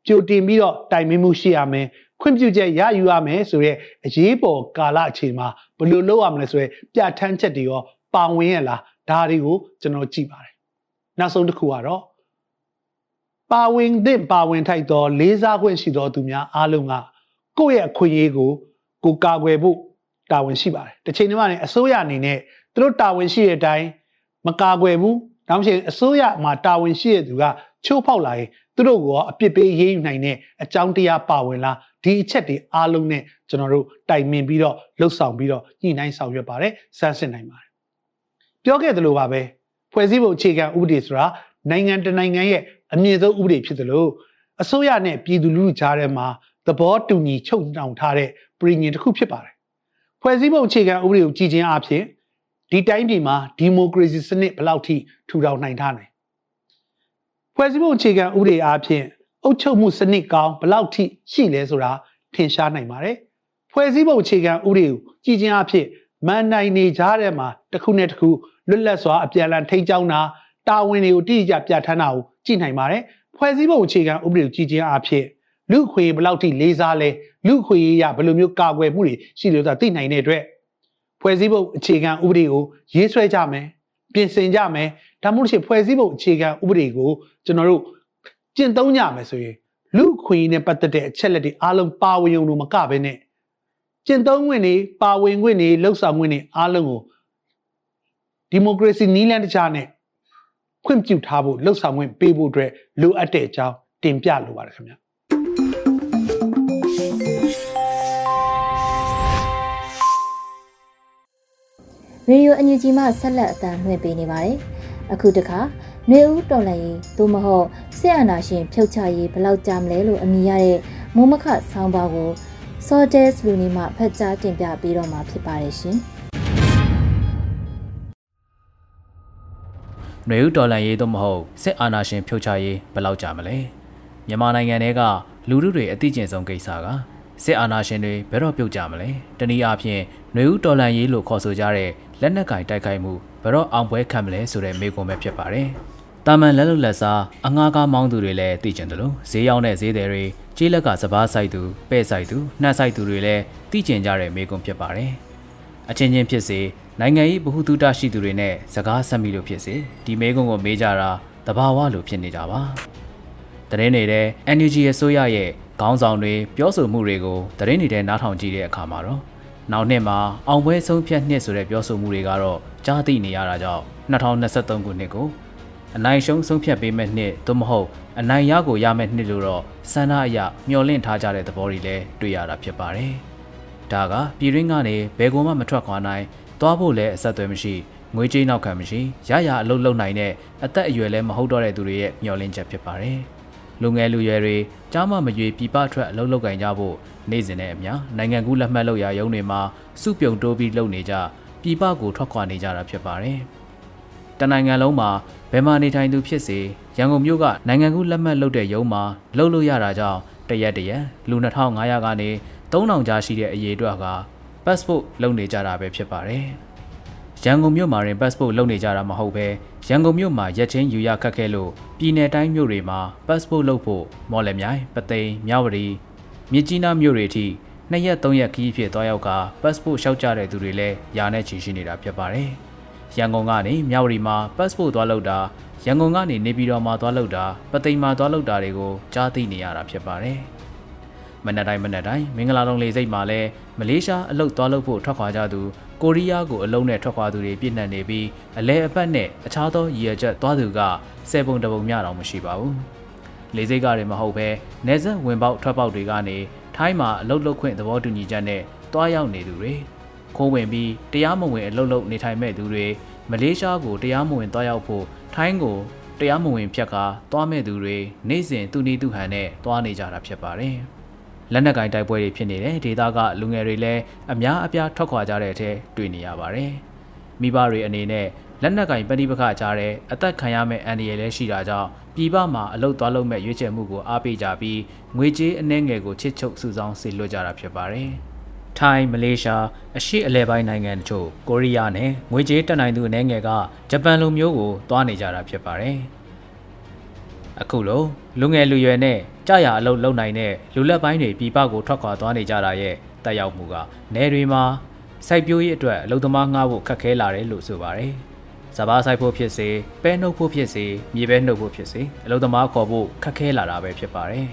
ကြိုတင်ပြီးတော့တိုင်ပင်မှုရှိရမယ်ခွင့်ပြုချက်ရယူရမယ်ဆိုရဲအရေးပေါ်ကာလအချိန်မှာဘယ်လိုလုပ်ရမလဲဆိုရဲပြဋ္ဌာန်းချက်တွေရောပါဝင်ရလားဒါတွေကိုကျွန်တော်ကြည့်ပါတယ်နောက်ဆုံးတစ်ခုကတော့ပါဝင်တဲ့ပါဝင်ထိုက်သော လေးစားခွင့်ရှိသောသူများအားလုံးကကိုယ့်ရဲ့အခွင့်အရေးကိုကိုကာကွယ်ဖို့ တာဝန်ရှိပါတယ်တစ်ချိန်တည်းမှာလည်းအစိုးရအနေနဲ့သူတို့တာဝန်ရှိတဲ့အတိုင်းမကာကွယ်ဘူးနောက်တစ်ချိန်အစိုးရမှာတာဝန်ရှိတဲ့သူကချိုးဖောက်လာရင်သူတို့ကအပြစ်ပေးရေးယူနိုင်တဲ့အကြောင်းတရားပါဝင်လာဒီအချက်တွေအားလုံးနဲ့ကျွန်တော်တို့တိုင်ပင်ပြီးတော့လှုပ်ဆောင်ပြီးတော့ညှိနှိုင်းဆောင်ရွက်ပါတယ်စမ်းစစ်နိုင်ပါတယ်ပြောခဲ့သလိုပါပဲဖွဲ့စည်းပုံအခြေခံဥပဒေဆိုတာနိုင်ငံတနိုင်ငံရဲ့အမြင့်ဆုံးဥပဒေဖြစ်တယ်လို့အစိုးရနဲ့ပြည်သူလူထုကြားထဲမှာသဘောတူညီချုပ်နှောင်ထားတဲ့ပြည်ညင်တစ်ခုဖြစ်ပါတယ် ဖွဲ့စည်းပုံအခြေခံဥပဒေကိုကြည်ချင်းအဖြစ်ဒီတိုင်းပြည်မှာဒီမိုကရေစီစနစ်ဘယ်လောက်ထိထူထောင်နိုင်ထားနိုင်ဖွဲ့စည်းပုံအခြေခံဥပဒေအားဖြင့်အုပ်ချုပ်မှုစနစ်ကောင်းဘယ်လောက်ထိရှိလဲဆိုတာထင်ရှားနိုင်ပါတယ်ဖွဲ့စည်းပုံအခြေခံဥပဒေကိုကြည်ချင်းအဖြစ်မန်နိုင်နေကြတဲ့မှာတစ်ခုနဲ့တစ်ခုလွတ်လပ်စွာအပြန်အလှန်ထိန်းကျောင်းတာတာဝန်တွေကိုတိကျပြဋ္ဌာန်းတာကိုကြည့်နိုင်ပါတယ်ဖွဲ့စည်းပုံအခြေခံဥပဒေကိုကြည်ချင်းအဖြစ်လူခွေဘယ်လောက်ထိလေးစားလဲ လူခွေရဘယ်လိုမျိုးကာကွယ်မှုတွေရှိလို့ဆိုတာသိနိုင်တဲ့အတွက်ဖွဲ့စည်းပုံအခြေခံဥပဒေကိုရေးဆွဲကြမယ်ပြင်ဆင်ကြမယ်ဒါမှမဟုတ်ရှင်ဖွဲ့စည်းပုံအခြေခံဥပဒေကိုကျွန်တော်တို့ကျင့်သုံးကြမယ်ဆိုရင်လူခွေနဲ့ပတ်သက်တဲ့အချက်လက်တွေအားလုံးပါဝင်ုံလို့မကဘဲနဲ့ကျင့်သုံးခွင့်တွေပါဝင်ခွင့်တွေလှုပ်ဆောင်ခွင့်တွေအားလုံးကိုဒီမိုကရေစီနည်းလမ်းတခြားနဲ့ခွင့်ပြုထားဖို့လှုပ်ဆောင်ခွင့်ပေးဖို့အတွက်လိုအပ်တဲ့အကြောင်းတင်ပြလိုပါတယ်ခင်ဗျာ ရေဒီယိုအန်ယူဂျီမှဆက်လက်အသံလွှင့်ပေးနေပါတယ်။အခုတခါနှွေဦးတော်လည်းရေးသို့မဟုတ်ဆက်အာနာရှင်ဖြုတ်ချရေးဘယ်လောက်ကြာမလဲလို့အမိရတဲ့မိုးမခဆောင်းပါးကို Sordes လူနေမှဖတ်ကြားတင်ပြပေးတော့မှာဖြစ်ပါတယ်ရှင်။နှွေဦးတော်လည်းရေးသို့မဟုတ်စစ်အာဏာရှင်ဖြုတ်ချရေးဘယ်လောက်ကြာမလဲ။မြန်မာနိုင်ငံထဲကလူထုတွေအသိကျင့်ဆုံးကိစ္စက စစ်အာဏာရှင်တွေဘယ်တော့ပြုတ်ကြမလဲ။တနည်းအားဖြင့်နှွေဦးတော်လန်ရေးလို့ခေါ်ဆိုကြတဲ့လက်နက်ကင်တိုက်ခိုက်မှုဘယ်တော့အောင်ပွဲခံမလဲဆိုတဲ့မေးခွန်းပဲဖြစ်ပါတယ်။တာမန်လက်လွတ်လက်စားအငှားကားမောင်းသူတွေလည်းသိကျင်တယ်လို့ဈေးရောက်တဲ့ဈေးသည်တွေကြေးလက်ကစပားဆိုင်သူပဲ့ဆိုင်သူနှက်ဆိုင်သူတွေလည်းသိကျင်ကြတဲ့မေးခွန်းဖြစ်ပါတယ်။အချင်းချင်းဖြစ်စေနိုင်ငံရေးဗဟုသုတရှိသူတွေနဲ့စကားဆက်မိလို့ဖြစ်စေဒီမေးခွန်းကိုမေးကြတာတဘာဝလိုဖြစ်နေကြပါ။တရင်နေတဲ့ NUG ရဲ့ဆိုရရဲ့ ခေါင်းဆောင်တွေပြောဆိုမှုတွေကိုတရင်နေတဲ့နားထောင်ကြည့်တဲ့အခါမှာတော့နောက်နှစ်မှာအောင်ပွဲဆုံးဖြတ်နှစ်ဆိုတဲ့ပြောဆိုမှုတွေကတော့ကြားသိနေရတာကြောင့်2023ခုနှစ်ကိုအနိုင်ရှုံးဆုံးဖြတ်ပေးမဲ့နှစ်သို့မဟုတ်အနိုင်ရကိုရမဲ့နှစ်လို့တော့စန္ဒအရမျှော်လင့်ထားကြတဲ့သဘောတွေလည်းတွေ့ရတာဖြစ်ပါတယ်။ဒါကပြည်ရင်းကနေဘယ်ကောမှမထွက်ခွာနိုင်သွားဖို့လည်းအဆက်အသွယ်မရှိငွေကြေးနောက်ခံမရှိရရအလုပ်လုပ်နိုင်တဲ့အသက်အရွယ်လည်းမဟုတ်တော့တဲ့သူတွေရဲ့မျှော်လင့်ချက်ဖြစ်ပါတယ်။ လူငယ်လူရွယ်တွေကြားမမရွေပြပထွက်အလုပ်လုပ်ကင်ကြဖို့နေ့စဉ်နဲ့အမျှနိုင်ငံကူးလက်မှတ်လုပ်ရာရုံးတွေမှာစုပြုံတိုးပြီးလုပ်နေကြပြည်ပကိုထွက်ခွာနေကြတာဖြစ်ပါတယ်။တနိုင်ငံလုံးမှာဘယ်မှာနေထိုင်သူဖြစ်စေရန်ကုန်မြို့ကနိုင်ငံကူးလက်မှတ်လုပ်တဲ့ရုံးမှာလုပ်လို့ရတာကြောင့်တရက်တရက်လူ2500ကနေ3000ကြားရှိတဲ့အရေးအတွက်က passport လုပ်နေကြတာပဲဖြစ်ပါတယ်။ ရန်ကုန်မြို့မှာရင် passport လုပ်နေကြတာမဟုတ်ပဲရန်ကုန်မြို့မှာရက်ချင်းယူရခက်ခဲလို့ပြည်내တိုင်းမြို့တွေမှာ passport လုပ်ဖို့မော်လမြိုင်ပသိမ်မြဝတီမြစ်ကြီးနားမြို့တွေအထိနှစ်ရက်သုံးရက်ခီးဖြစ်သွားရောက်က passport လျှောက်ကြတဲ့သူတွေလည်းယာနဲ့ချီရှိနေတာဖြစ်ပါတယ်ရန်ကုန်ကနေမြောက်ရီမှာ passport သွားလုပ်တာရန်ကုန်ကနေနေပြည်တော်မှာသွားလုပ်တာပသိမ်မှာသွားလုပ်တာတွေကိုကြားသိနေရတာဖြစ်ပါတယ်။မနက်တိုင်းမနက်တိုင်းမင်္ဂလာလုံးလေစိတ်မှာလဲမလေးရှားအလုပ်သွားလုပ်ဖို့ထွက်ခွာကြသူ ကိုရီးယားကိုအလုံးနဲ့ထွက်ခွာသူတွေပြည့်နှံ့နေပြီးအလဲအပတ်နဲ့အခြားသောရည်ရွယ်ချက်သွားသူကဆယ်ပုံတပုံမျှတော့မရှိပါဘူး။လေစိတ်ကတွေမဟုတ်ဘဲနေဆက်ဝင်ပေါက်ထွက်ပေါက်တွေကနေထိုင်းမှာအလုပ်လုပ်ခွင့်သဘောတူညီချက်နဲ့တွားရောက်နေသူတွေခိုးဝင်ပြီးတရားမဝင်အလုပ်လုပ်နေထိုင်မဲ့သူတွေမလေးရှားကိုတရားမဝင်တွားရောက်ဖို့ထိုင်းကိုတရားမဝင်ဖြတ်ကာတွားမဲ့သူတွေနေ့စဉ်သူနေသူဟန်နဲ့တွားနေကြတာဖြစ်ပါတယ်။ လက်နက်ကင်တိုက်ပွဲတွေဖြစ်နေတဲ့ဒေသကလူငယ်တွေလည်းအများအပြားထွက်ခွာကြတဲ့အထက်တွေ့နေရပါတယ်။မိဘတွေအနေနဲ့လက်နက်ကင်ပဋိပက္ခကြားတဲ့အသက်ခံရမယ့်အန္တရာယ်လည်းရှိတာကြောင့်ပြည်ပမှာအလုတ်သွားလုပ်မဲ့ရွေးချယ်မှုကိုအားပေးကြပြီးငွေကြေးအနှဲငယ်ကိုချစ်ချုပ်စုဆောင်းစေလွှတ်ကြတာဖြစ်ပါတယ်။ထိုင်းမလေးရှားအရှေ့အလဲပိုင်းနိုင်ငံတို့ကိုရီးယားနဲ့ငွေကြေးတက်နိုင်သူအနှဲငယ်ကဂျပန်လူမျိုးကိုသွားနေကြတာဖြစ်ပါတယ်။ အခုလိုလူငယ်လူရွယ်နဲ့ကြာရအလုပ်လုပ်နိုင်တဲ့လူလက်ပိုင်းတွေပြည်ပကိုထွက်ခွာသွားနေကြတာရဲ့တက်ရောက်မှုကနယ်တွေမှာစိုက်ပျိုးရေးအတွက်အလုပ်သမားငှားဖို့ခက်ခဲလာတယ်လို့ဆိုပါတယ်။စဘာဆိုင်ဖို့ဖြစ်စေပဲနှုတ်ဖို့ဖြစ်စေမြေပဲနှုတ်ဖို့ဖြစ်စေအလုပ်သမားခေါ်ဖို့ခက်ခဲလာတာပဲဖြစ်ပါတယ်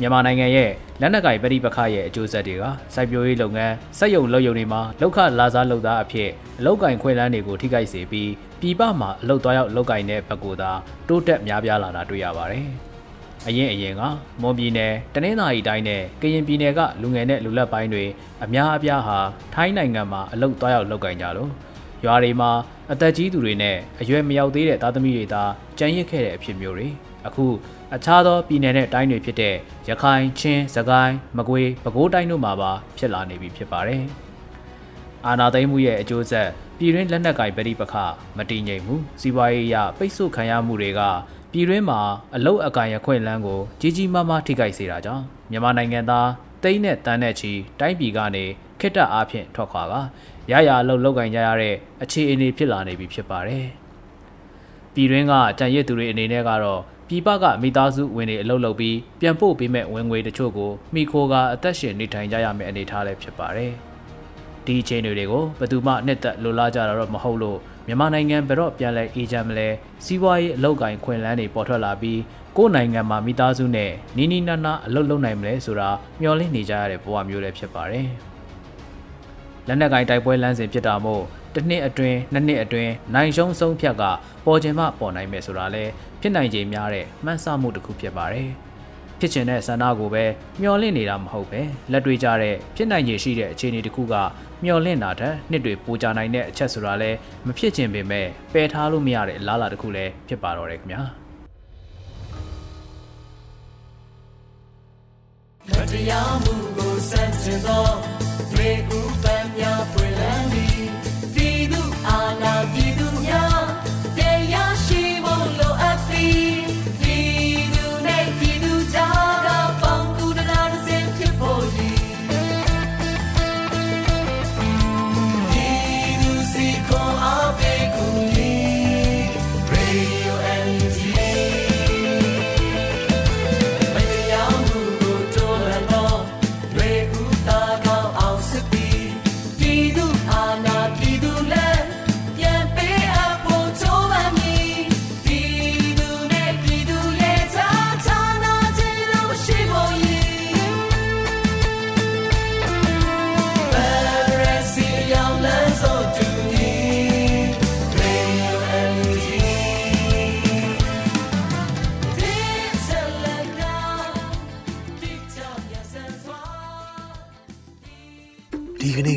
မြန်မာနိုင်ငံရဲ့လက်နက်ကင်ပဋိပက္ခရဲ့အကျိုးဆက်တွေကစိုက်ပျိုးရေးလုပ်ငန်းစက်ရုံလုပ်ရုံတွေမှာလောက်ခလာစားလုပ်သားအဖြစ်အလောက်ကင်ခွင့်လန်းတွေကိုထိခိုက်စေပြီးပြည်ပမှာအလုပ်သွားရောက်လောက်ကင်တဲ့ဘက်ကိုသာတိုးတက်များပြားလာတာတွေ့ရပါတယ်။အရင်အရင်ကမွန်ပြည်နယ်တနင်္သာရီတိုင်းနဲ့ကရင်ပြည်နယ်ကလူငယ်နဲ့လူလက်ပိုင်းတွေအများအပြားဟာထိုင်းနိုင်ငံမှာအလုပ်သွားရောက်လောက်ကင်ကြလို့ရွာတွေမှာအသက်ကြီးသူတွေနဲ့အရွယ်မရောက်သေးတဲ့သားသမီးတွေသာကြံရစ်ခဲ့တဲ့အဖြစ်မျိုးတွေအခု အခြားသောပြည်နယ်နဲ့တိုင်းတွေဖြစ်တဲ့ရခိုင်ချင်းစကိုင်းမကွေးပဲခူးတိုင်းတို့မှာပါဖြစ်လာနေပြီဖြစ်ပါတယ်။အာနာသိမ်းမှုရဲ့အကျိုးဆက်ပြည်တွင်းလက်နက်ကင်ပဋိပက္ခမတည်ငြိမ်မှုစီးပွားရေးအရပိတ်ဆို့ခံရမှုတွေကပြည်တွင်းမှာအလုတ်အကင်ရခွင့်လန်းကိုကြီးကြီးမားမားထိခိုက်စေတာကြောင့်မြန်မာနိုင်ငံသားတိန်းနဲ့တန်းနဲ့ချီတိုင်းပြည်ကနေခိတ္တအားဖြင့်ထွက်ခွာကရရအလုပ်လုပ်ကင်ကြရတဲ့အခြေအနေဖြစ်လာနေပြီဖြစ်ပါတယ်။ပြည်တွင်းကကြံရစ်သူတွေအနေနဲ့ကတော့ ပြည်ပကမိသားစုဝင်တွေအလုပ်လုပ်ပြီးပြန်ပို့ပေးမဲ့ဝင်ငွေတချို့ကိုမိခိုးကအသက်ရှင်နေထိုင်ကြရမယ့်အနေအထားလည်းဖြစ်ပါတယ်။ဒီအခြေအနေတွေကိုဘယ်သူမှနှစ်သက်လိုလားကြတာတော့မဟုတ်လို့မြန်မာနိုင်ငံဘယ်တော့ပြန်လဲအေဂျင့်မလဲစီးပွားရေးအလုပ်ကိုင်ခွင့်လန်းတွေပေါ်ထွက်လာပြီးကိုယ်နိုင်ငံမှာမိသားစုနဲ့နီးနီးနားနားအလုပ်လုပ်နိုင်မလဲဆိုတာမျှော်လင့်နေကြရတဲ့ဘဝမျိုးလည်းဖြစ်ပါတယ်။လက်နက်ကင်တိုက်ပွဲလမ်းစဉ်ဖြစ်တာမို့ တစ်နှစ်အတွင်းနှစ်နှစ်အတွင်းနိုင်ရှုံးဆုံးဖြတ်ကပေါ်ခြင်းမပေါ်နိုင်မယ်ဆိုတာလဲဖြစ်နိုင်ခြေများတဲ့မှန်းဆမှုတစ်ခုဖြစ်ပါတယ်။ဖြစ်ချင်တဲ့ဆန္ဒကိုပဲမျှော်လင့်နေတာမဟုတ်ပဲလက်တွေ့ကြတဲ့ဖြစ်နိုင်ခြေရှိတဲ့အခြေအနေတစ်ခုကမျှော်လင့်တာထက်နှစ်တွေပိုကြနိုင်တဲ့အချက်ဆိုတာလဲမဖြစ်ချင်ပေမဲ့ပယ်ထားလို့မရတဲ့အလားအလာတစ်ခုလည်းဖြစ်ပါတော့တယ်ခင်ဗျာ။မတရားမှုကိုစန့်ကျင်သောတွေဥပများပွင့်လန်း